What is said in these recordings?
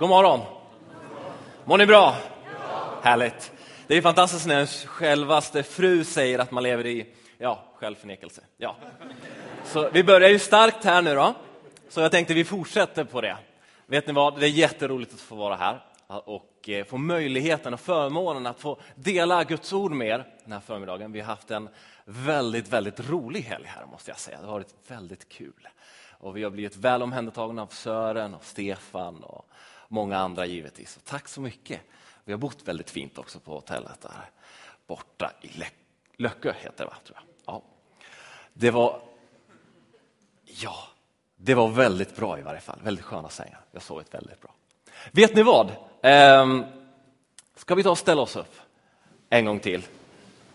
God morgon! Mår ni bra? Härligt. Det är fantastiskt när ens självaste fru säger att man lever i ja, självförnekelse. Ja. Så vi börjar ju starkt här nu då, så jag tänkte vi fortsätter på det. Vet ni vad, det är jätteroligt att få vara här och eh, få möjligheten och förmånen att få dela Guds ord med er den här förmiddagen. Vi har haft en väldigt, väldigt rolig helg här måste jag säga. Det har varit väldigt kul. Och vi har blivit väl omhändertagna av Sören och Stefan och många andra givetvis. Och tack så mycket. Vi har bott väldigt fint också på hotellet där borta i Lä Löckö, heter det va? Tror jag. Ja. Det var Ja, det var väldigt bra i varje fall. Väldigt sköna sängar. Jag sovit väldigt bra. Vet ni vad? Ehm, ska vi ta och ställa oss upp en gång till?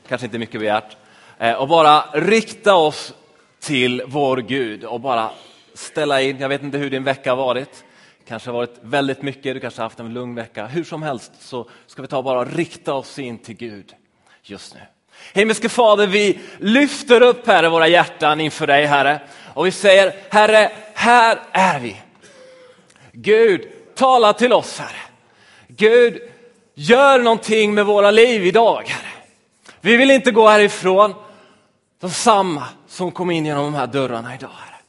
Kanske inte mycket begärt. Ehm, och bara rikta oss till vår Gud och bara ställa in. Jag vet inte hur din vecka har varit. Kanske har varit väldigt mycket, du kanske har haft en lugn vecka. Hur som helst så ska vi ta och bara rikta oss in till Gud just nu. Himmelske Fader, vi lyfter upp Herre våra hjärtan inför dig Herre och vi säger Herre, här är vi. Gud, tala till oss Herre. Gud, gör någonting med våra liv idag Herre. Vi vill inte gå härifrån de samma som kom in genom de här dörrarna idag Herre.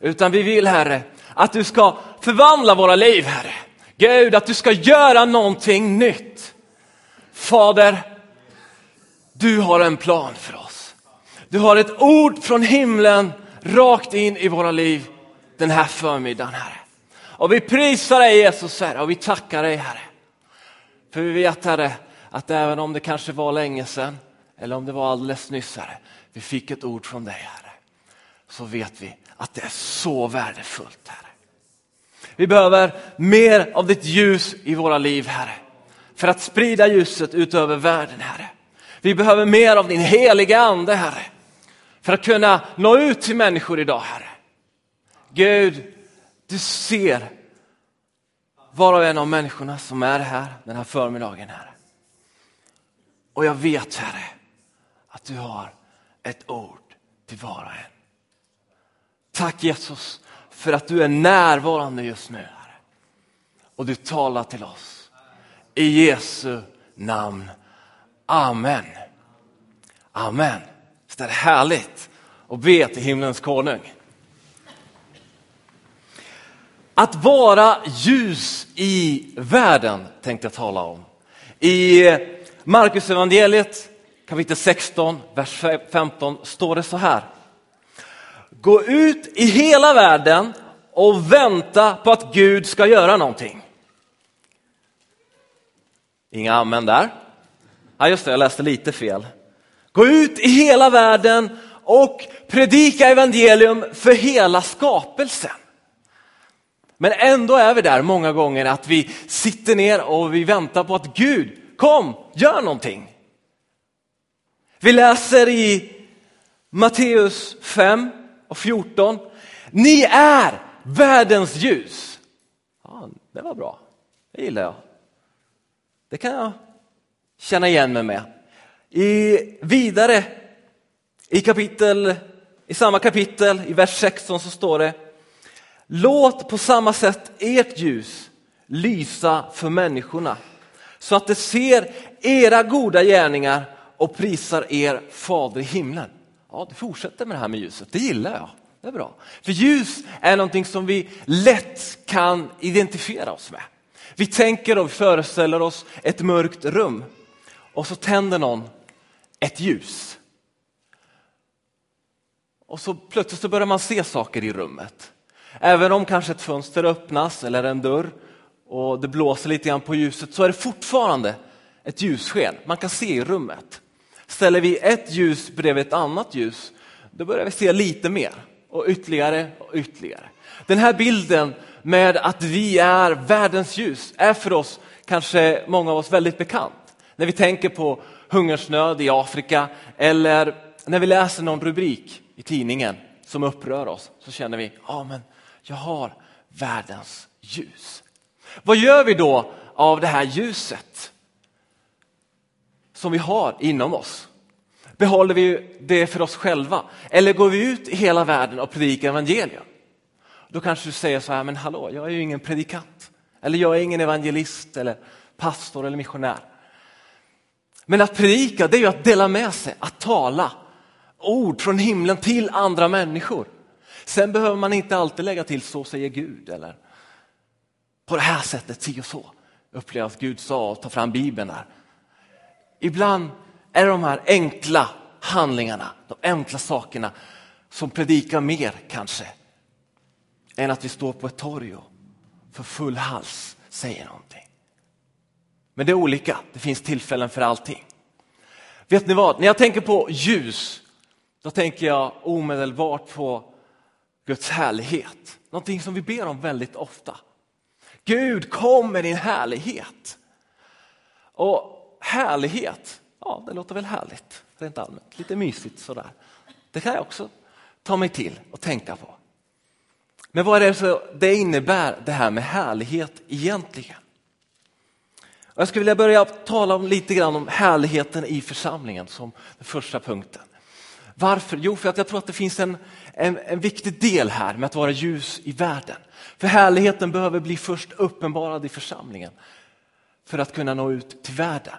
Utan vi vill Herre att du ska förvandla våra liv Herre. Gud, att du ska göra någonting nytt. Fader, du har en plan för oss. Du har ett ord från himlen rakt in i våra liv den här förmiddagen, Herre. Och vi prisar dig Jesus, Herre, och vi tackar dig, Herre. För vi vet, Herre, att även om det kanske var länge sedan, eller om det var alldeles nyss, Herre, vi fick ett ord från dig, Herre, så vet vi att det är så värdefullt, Herre. Vi behöver mer av ditt ljus i våra liv, Herre, för att sprida ljuset ut över världen, Herre. Vi behöver mer av din heliga ande, Herre, för att kunna nå ut till människor idag, Herre. Gud, du ser var och en av människorna som är här den här förmiddagen, Herre. Och jag vet, Herre, att du har ett ord till var och en. Tack Jesus för att du är närvarande just nu, Och du talar till oss. I Jesu namn. Amen. Amen. Det är härligt att be till himlens konung. Att vara ljus i världen tänkte jag tala om. I Markus evangeliet kapitel 16, vers 15 står det så här. Gå ut i hela världen och vänta på att Gud ska göra någonting. Inga amen där. Ja, just det, jag läste lite fel. Gå ut i hela världen och predika evangelium för hela skapelsen. Men ändå är vi där många gånger att vi sitter ner och vi väntar på att Gud, kom, gör någonting. Vi läser i Matteus 5 och 14. Ni är världens ljus. Ja, det var bra, det gillar jag. Det kan jag känna igen mig med. I, vidare i, kapitel, i samma kapitel, i vers 16 så står det Låt på samma sätt ert ljus lysa för människorna så att de ser era goda gärningar och prisar er fader i himlen. Ja, det fortsätter med det här med ljuset, det gillar jag. Det är bra. För ljus är någonting som vi lätt kan identifiera oss med. Vi tänker och föreställer oss ett mörkt rum och så tänder någon ett ljus. Och så plötsligt så börjar man se saker i rummet. Även om kanske ett fönster öppnas eller en dörr och det blåser lite grann på ljuset så är det fortfarande ett ljussken. Man kan se i rummet. Ställer vi ett ljus bredvid ett annat ljus, då börjar vi se lite mer och ytterligare och ytterligare. Den här bilden med att vi är världens ljus är för oss, kanske många av oss, väldigt bekant. När vi tänker på hungersnöd i Afrika eller när vi läser någon rubrik i tidningen som upprör oss så känner vi, ja men jag har världens ljus. Vad gör vi då av det här ljuset som vi har inom oss? Behåller vi det för oss själva eller går vi ut i hela världen och predikar evangelium? Då kanske du säger så här, men hallå, jag är ju ingen predikant. Eller jag är ingen evangelist eller pastor eller missionär. Men att predika det är ju att dela med sig, att tala ord från himlen till andra människor. Sen behöver man inte alltid lägga till så säger Gud eller på det här sättet, si och så. Upplever att Gud sa och ta fram Bibeln där. Ibland är det de här enkla handlingarna, de enkla sakerna som predikar mer kanske än att vi står på ett torg och för full hals säger någonting. Men det är olika, det finns tillfällen för allting. Vet ni vad, när jag tänker på ljus, då tänker jag omedelbart på Guds härlighet. Någonting som vi ber om väldigt ofta. Gud kom med din härlighet. Och härlighet, ja det låter väl härligt rent allmänt, lite mysigt sådär. Det kan jag också ta mig till och tänka på. Men vad är det så det innebär det här med härlighet egentligen? Jag skulle vilja börja tala om lite grann om härligheten i församlingen som den första punkten. Varför? Jo, för att jag tror att det finns en, en, en viktig del här med att vara ljus i världen. För härligheten behöver bli först uppenbarad i församlingen för att kunna nå ut till världen.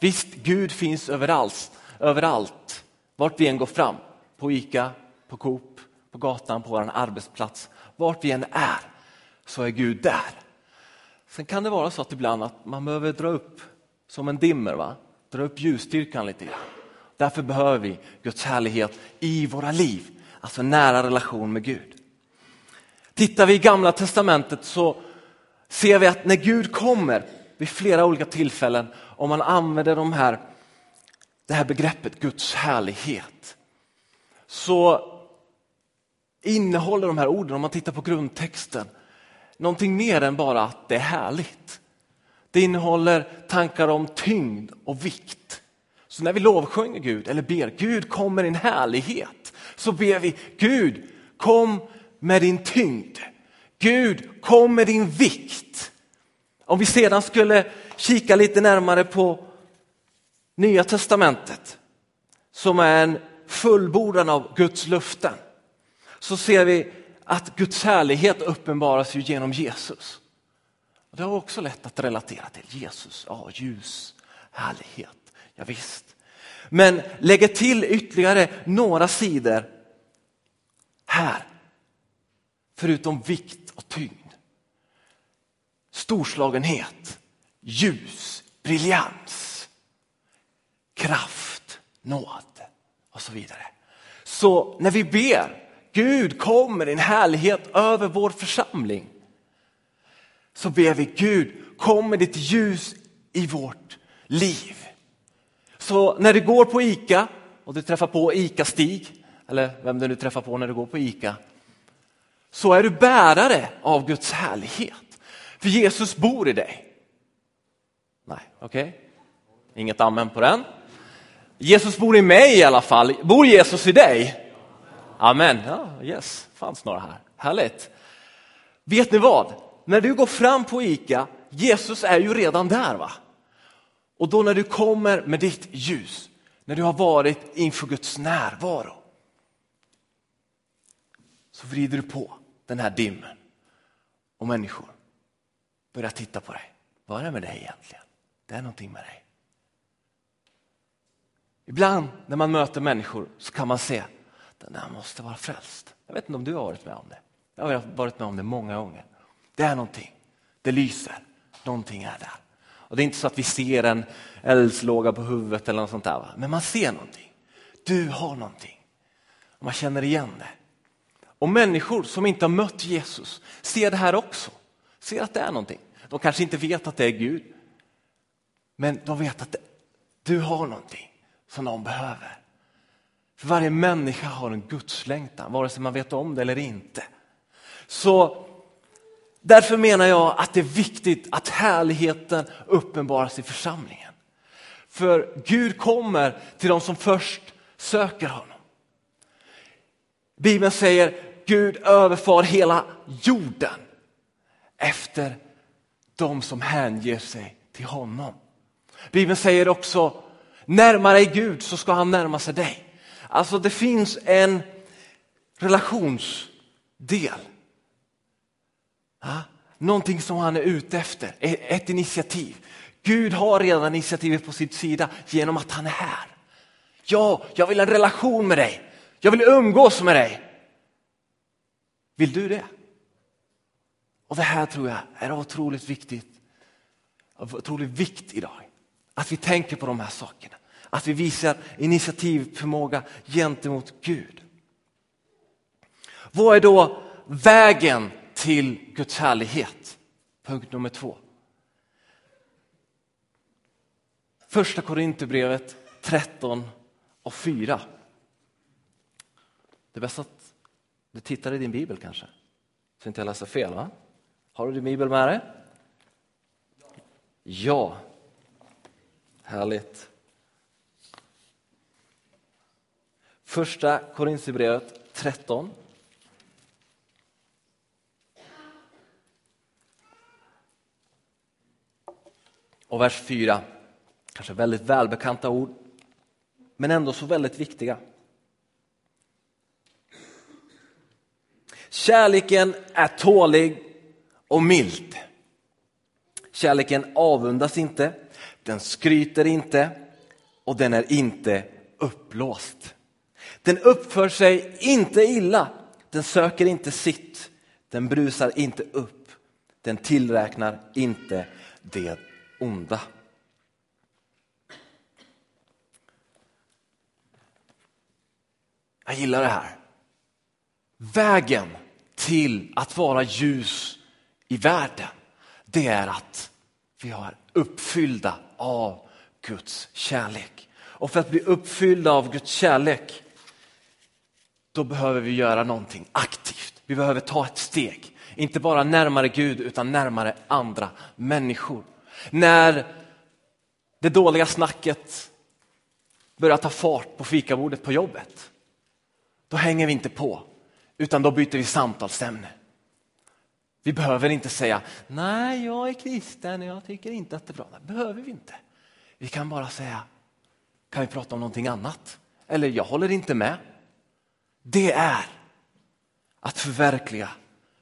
Visst, Gud finns överallt, överallt, vart vi än går fram. På Ica, på Coop, på gatan, på vår arbetsplats. Vart vi än är så är Gud där. Sen kan det vara så att ibland att man behöver dra upp som en dimmer, va? dra upp ljusstyrkan lite grann. Därför behöver vi Guds härlighet i våra liv, alltså nära relation med Gud. Tittar vi i gamla testamentet så ser vi att när Gud kommer vid flera olika tillfällen, om man använder de här, det här begreppet Guds härlighet, så innehåller de här orden, om man tittar på grundtexten, någonting mer än bara att det är härligt. Det innehåller tankar om tyngd och vikt. Så när vi lovsjunger Gud eller ber Gud kom med din härlighet så ber vi Gud kom med din tyngd. Gud kom med din vikt. Om vi sedan skulle kika lite närmare på Nya testamentet som är en fullbordan av Guds löften så ser vi att Guds härlighet uppenbaras ju genom Jesus. Det har också lätt att relatera till Jesus, ja ljus, härlighet, ja, visst. Men lägger till ytterligare några sidor här, förutom vikt och tyngd. Storslagenhet, ljus, briljans, kraft, nåd och så vidare. Så när vi ber Gud kom med din härlighet över vår församling. Så ber vi Gud, kom med ditt ljus i vårt liv. Så när du går på Ica och du träffar på Ica-Stig, eller vem du nu träffar på när du går på Ica, så är du bärare av Guds härlighet. För Jesus bor i dig. Nej, okej. Okay. Inget amen på den. Jesus bor i mig i alla fall. Bor Jesus i dig? Amen. Ja, yes, fanns några här. Härligt. Vet ni vad? När du går fram på Ica, Jesus är ju redan där. va? Och då när du kommer med ditt ljus, när du har varit inför Guds närvaro, så vrider du på den här dimmen och människor börjar titta på dig. Vad är det med dig egentligen? Det är någonting med dig. Ibland när man möter människor så kan man se den där måste vara frälst. Jag vet inte om du har varit med om det. Jag har varit med om det många gånger. Det är någonting. Det lyser. Någonting är där. Och Det är inte så att vi ser en eldslåga på huvudet eller något sånt där. Va? Men man ser någonting. Du har någonting. Och man känner igen det. Och människor som inte har mött Jesus ser det här också. Ser att det är någonting. De kanske inte vet att det är Gud. Men de vet att du har någonting som de behöver. För varje människa har en gudslängtan, vare sig man vet om det eller inte. Så därför menar jag att det är viktigt att härligheten uppenbaras i församlingen. För Gud kommer till de som först söker honom. Bibeln säger Gud överfar hela jorden efter de som hänger sig till honom. Bibeln säger också närmare dig Gud så ska han närma sig dig. Alltså det finns en relationsdel. Ja, någonting som han är ute efter, ett initiativ. Gud har redan initiativet på sin sida genom att han är här. Ja, jag vill ha en relation med dig. Jag vill umgås med dig. Vill du det? Och det här tror jag är otroligt viktigt, av otrolig vikt idag. Att vi tänker på de här sakerna. Att vi visar initiativförmåga gentemot Gud. Vad är då vägen till Guds härlighet? Punkt nummer två. Första Korinthierbrevet 13 och 4. Det är bäst att du tittar i din bibel kanske, så inte jag läser fel. Va? Har du din bibel med dig? Ja. Härligt. Första Korinthierbrevet 13. Och vers 4. Kanske väldigt välbekanta ord, men ändå så väldigt viktiga. Kärleken är tålig och mild. Kärleken avundas inte, den skryter inte och den är inte uppblåst. Den uppför sig inte illa, den söker inte sitt, den brusar inte upp, den tillräknar inte det onda. Jag gillar det här. Vägen till att vara ljus i världen, det är att vi är uppfyllda av Guds kärlek. Och för att bli uppfyllda av Guds kärlek, då behöver vi göra någonting aktivt. Vi behöver ta ett steg, inte bara närmare Gud utan närmare andra människor. När det dåliga snacket börjar ta fart på fikabordet på jobbet, då hänger vi inte på, utan då byter vi samtalsämne. Vi behöver inte säga, nej jag är kristen och jag tycker inte att det är bra. Det behöver vi inte. Vi kan bara säga, kan vi prata om någonting annat? Eller jag håller inte med. Det är att förverkliga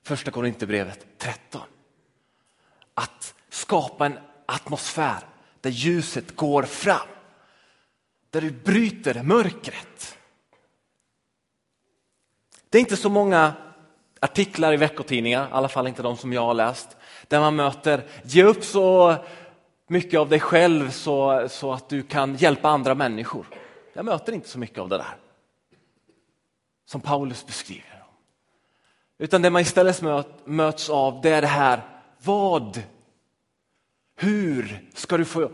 första Korinthierbrevet 13. Att skapa en atmosfär där ljuset går fram. Där du bryter mörkret. Det är inte så många artiklar i veckotidningar, i alla fall inte de som jag har läst, där man möter ge upp så mycket av dig själv så, så att du kan hjälpa andra människor. Jag möter inte så mycket av det där som Paulus beskriver. Utan det man istället möts av det är det här, vad? Hur ska du få,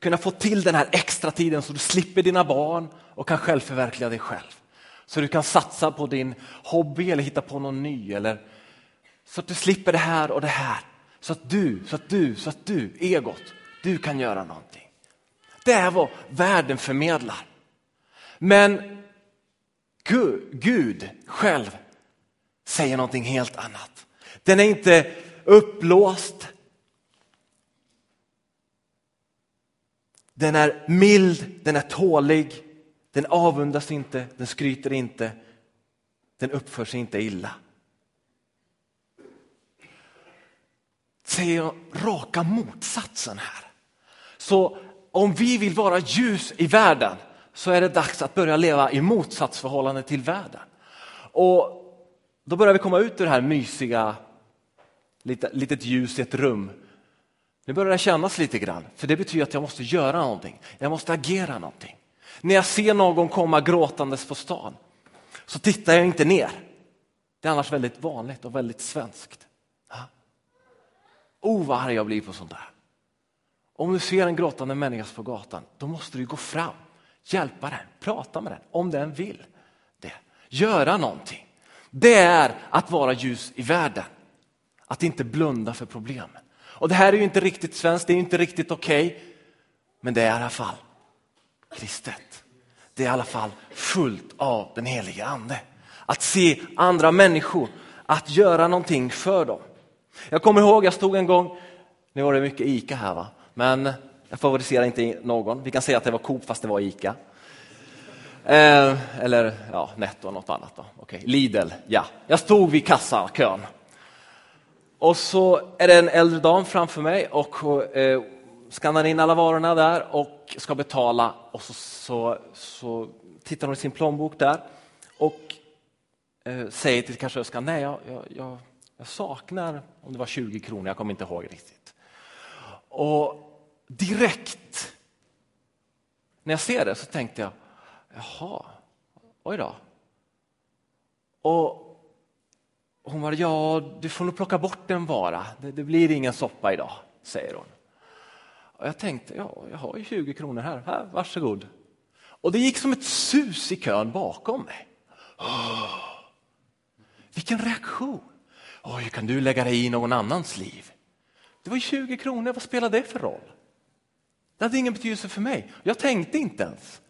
kunna få till den här extra tiden så du slipper dina barn och kan självförverkliga dig själv? Så du kan satsa på din hobby eller hitta på någon ny. Eller, så att du slipper det här och det här. Så att du, så att du, så att du, egot, du kan göra någonting. Det är vad världen förmedlar. Men Gud, Gud själv säger någonting helt annat. Den är inte upplåst. Den är mild, den är tålig. Den avundas inte, den skryter inte, den uppför sig inte illa. Säger raka motsatsen här. Så om vi vill vara ljus i världen så är det dags att börja leva i motsatsförhållande till världen. Och då börjar vi komma ut ur det här mysiga, litet ljus i ett rum. Nu börjar det kännas lite grann, för det betyder att jag måste göra någonting. Jag måste agera någonting. När jag ser någon komma gråtandes på stan så tittar jag inte ner. Det är annars väldigt vanligt och väldigt svenskt. Oh vad arg jag blir på sånt där. Om du ser en gråtande människa på gatan, då måste du gå fram, hjälpa den, prata med den om den vill det. Göra någonting. Det är att vara ljus i världen. Att inte blunda för problemen. Och det här är ju inte riktigt svenskt, det är inte riktigt okej. Okay, men det är i alla fall kristet. Det är i alla fall fullt av den helige ande. Att se andra människor, att göra någonting för dem. Jag kommer ihåg, jag stod en gång, nu var det mycket ICA här va, men jag favoriserar inte någon. Vi kan säga att det var Coop fast det var ICA. Eh, eller ja, Netto något annat. Då. Okay. Lidl, ja. Jag stod vid kassakön. Och så är det en äldre dam framför mig och eh, skannar in alla varorna där och ska betala och så, så, så tittar hon i sin plånbok där och eh, säger till kassörskan, nej jag, jag, jag, jag saknar, om det var 20 kronor, jag kommer inte ihåg riktigt. Och direkt när jag ser det så tänkte jag, jaha, oj då. Och hon var ja, du får nog plocka bort en vara, det, det blir ingen soppa idag, säger hon. Och jag tänkte, ja, jag har ju 20 kronor här, här varsågod. Och det gick som ett sus i kön bakom mig. Oh, vilken reaktion! Oj, hur kan du lägga dig i någon annans liv? Det var 20 kronor, vad spelar det för roll? Det hade ingen betydelse för mig. Jag tänkte inte ens.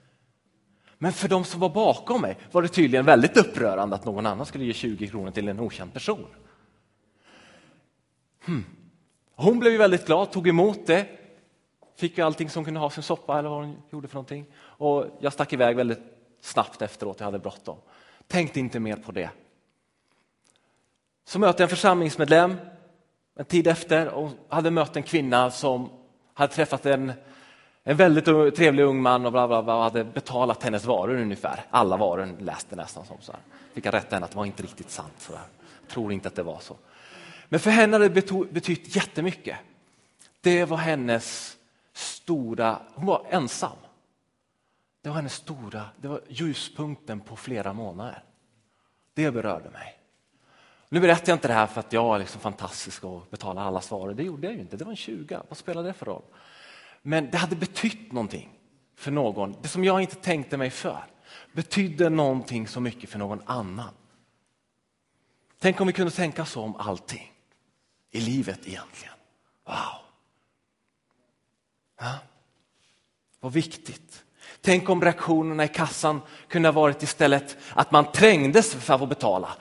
Men för de som var bakom mig var det tydligen väldigt upprörande att någon annan skulle ge 20 kronor till en okänd person. Hmm. Hon blev väldigt glad, tog emot det, fick ju allting som kunde ha sin soppa eller vad hon gjorde för någonting. Och jag stack iväg väldigt snabbt efteråt, jag hade bråttom. Tänkte inte mer på det. Så mötte jag en församlingsmedlem en tid efter och hade mött en kvinna som hade träffat en, en väldigt trevlig ung man och bla bla bla, hade betalat hennes varor ungefär. Alla varor läste nästan som så här. Fick jag rätta henne att det var inte riktigt sant. Så här. Tror inte att det var så. Men för henne hade det betytt jättemycket. Det var hennes stora, hon var ensam. Det var hennes stora, det var ljuspunkten på flera månader. Det berörde mig. Nu berättar jag inte det här för att jag är liksom fantastisk och betalar alla svar. Det gjorde jag ju inte. Det var en 20. Vad spelar det för roll? Men det hade betytt någonting för någon. Det som jag inte tänkte mig för betydde någonting så mycket för någon annan. Tänk om vi kunde tänka så om allting i livet egentligen. Wow! Ja. Vad viktigt. Tänk om reaktionerna i kassan kunde ha varit istället att man trängdes för att få betala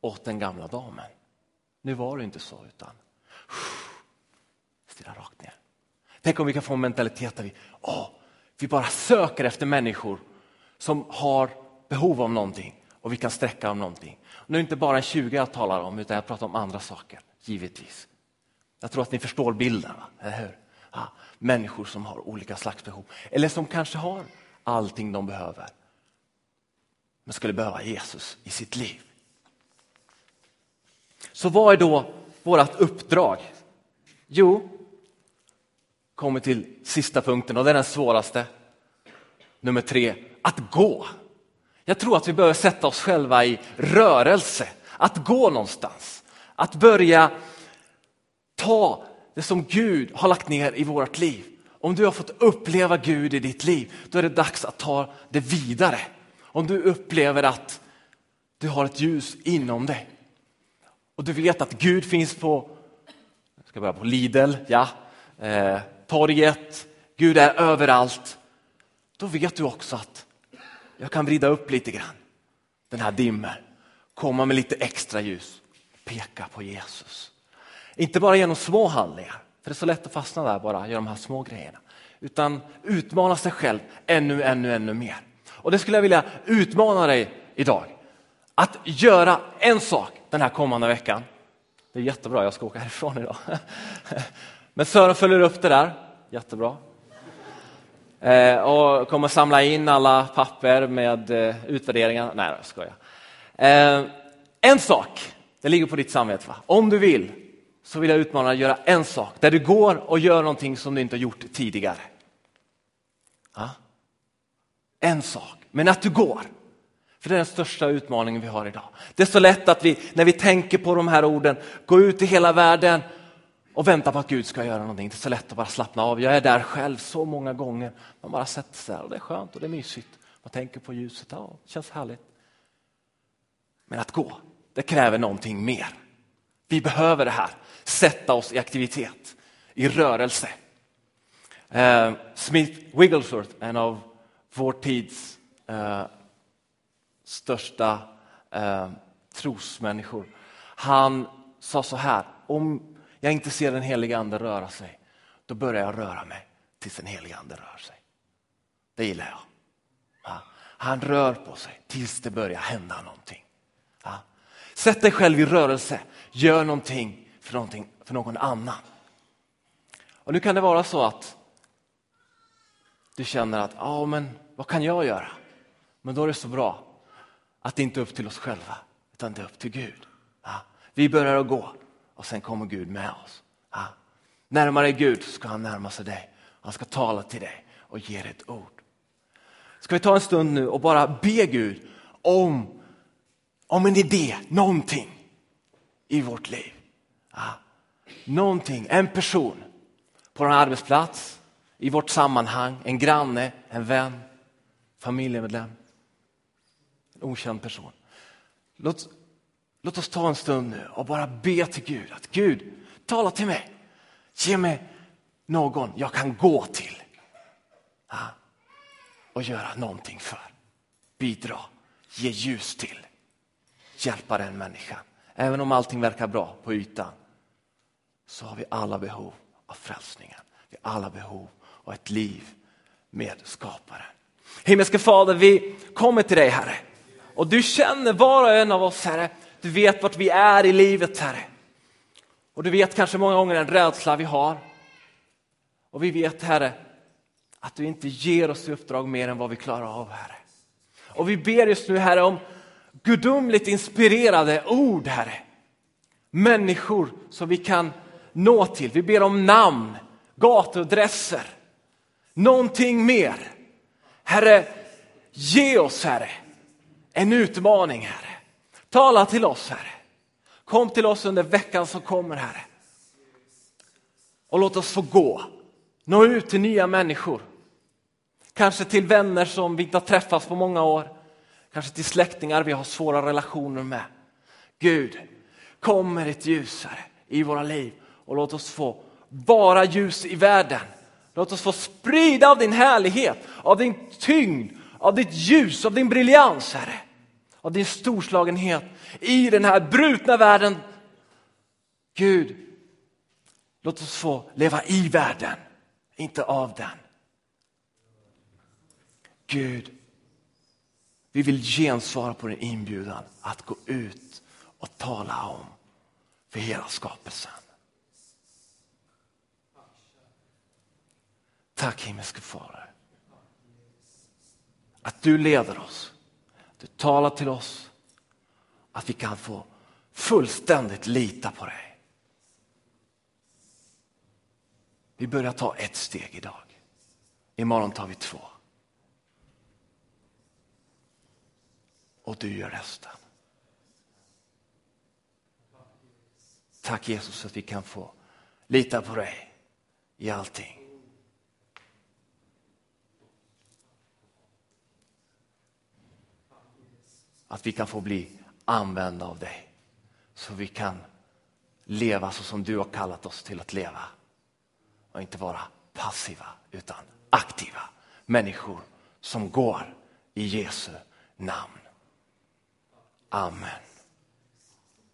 åt den gamla damen. Nu var det inte så, utan stirra rakt ner. Tänk om vi kan få en mentalitet där vi, åh, vi bara söker efter människor som har behov av någonting och vi kan sträcka om någonting. Nu är det inte bara en 20 jag talar om, utan jag pratar om andra saker, givetvis. Jag tror att ni förstår bilden, va? eller hur? Ja, människor som har olika slags behov, eller som kanske har allting de behöver, men skulle behöva Jesus i sitt liv. Så vad är då vårt uppdrag? Jo, kommer till sista punkten och det är den svåraste. Nummer tre, att gå. Jag tror att vi behöver sätta oss själva i rörelse, att gå någonstans. Att börja ta det som Gud har lagt ner i vårt liv. Om du har fått uppleva Gud i ditt liv, då är det dags att ta det vidare. Om du upplever att du har ett ljus inom dig, och du vet att Gud finns på, jag ska börja på Lidl, ja, eh, torget, Gud är överallt. Då vet du också att jag kan vrida upp lite grann den här dimmen, komma med lite extra ljus, peka på Jesus. Inte bara genom små handlingar, för det är så lätt att fastna där bara, göra de här små grejerna, utan utmana sig själv ännu, ännu, ännu mer. Och det skulle jag vilja utmana dig idag, att göra en sak den här kommande veckan. Det är jättebra, jag ska åka härifrån idag. Men Sören följer upp det där, jättebra. Eh, och kommer samla in alla papper med eh, utvärderingar. Nej, jag skojar. Eh, en sak, det ligger på ditt samvete. Va? Om du vill så vill jag utmana dig att göra en sak där du går och gör någonting som du inte har gjort tidigare. Ja? En sak, men att du går. För det är den största utmaningen vi har idag. Det är så lätt att vi, när vi tänker på de här orden, går ut i hela världen och väntar på att Gud ska göra någonting. Det är så lätt att bara slappna av. Jag är där själv så många gånger. Man bara sätter sig där och det är skönt och det är mysigt. Man tänker på ljuset, ja, det känns härligt. Men att gå, det kräver någonting mer. Vi behöver det här, sätta oss i aktivitet, i rörelse. Eh, Smith Wigglesworth, en av vår tids eh, största eh, trosmänniskor. Han sa så här, om jag inte ser den heliga ande röra sig, då börjar jag röra mig tills den heliga ande rör sig. Det gillar jag. Ja. Han rör på sig tills det börjar hända någonting. Ja. Sätt dig själv i rörelse, gör någonting för, för någon annan. Och nu kan det vara så att du känner att, ja men vad kan jag göra? Men då är det så bra att det inte är upp till oss själva, utan det är upp till Gud. Ja. Vi börjar att gå och sen kommer Gud med oss. Ja. Närmare Gud ska han närma sig dig. Han ska tala till dig och ge dig ett ord. Ska vi ta en stund nu och bara be Gud om, om en idé, någonting i vårt liv. Ah, Någonting, en person på en arbetsplats, i vårt sammanhang, en granne, en vän, familjemedlem, en okänd person. Låt, låt oss ta en stund nu och bara be till Gud att Gud, tala till mig. Ge mig någon jag kan gå till ah, och göra någonting för. Bidra, ge ljus till, hjälpa den människan. Även om allting verkar bra på ytan så har vi alla behov av frälsningen. Vi har alla behov av ett liv med skaparen. Himmelske Fader, vi kommer till dig Herre. Och du känner var och en av oss Herre. Du vet vart vi är i livet Herre. Och du vet kanske många gånger den rädsla vi har. Och vi vet Herre att du inte ger oss i uppdrag mer än vad vi klarar av Herre. Och vi ber just nu Herre om gudomligt inspirerade ord Herre. Människor som vi kan nå till. Vi ber om namn, gatuadresser, någonting mer. Herre, ge oss Herre en utmaning Herre. Tala till oss Herre. Kom till oss under veckan som kommer Herre. Och låt oss få gå, nå ut till nya människor. Kanske till vänner som vi inte har träffats på många år. Kanske till släktingar vi har svåra relationer med. Gud, kom med ditt ljus i våra liv och låt oss få vara ljus i världen. Låt oss få sprida av din härlighet, av din tyngd, av ditt ljus, av din briljans, Herre. Av din storslagenhet i den här brutna världen. Gud, låt oss få leva i världen, inte av den. Gud, vi vill gensvara på din inbjudan att gå ut och tala om för hela skapelsen. Tack himmelske Fader. Att du leder oss, du talar till oss, att vi kan få fullständigt lita på dig. Vi börjar ta ett steg idag. Imorgon tar vi två. Och du gör resten. Tack Jesus att vi kan få lita på dig i allting. att vi kan få bli använda av dig. Så vi kan leva så som du har kallat oss till att leva. Och inte vara passiva utan aktiva människor som går i Jesu namn. Amen.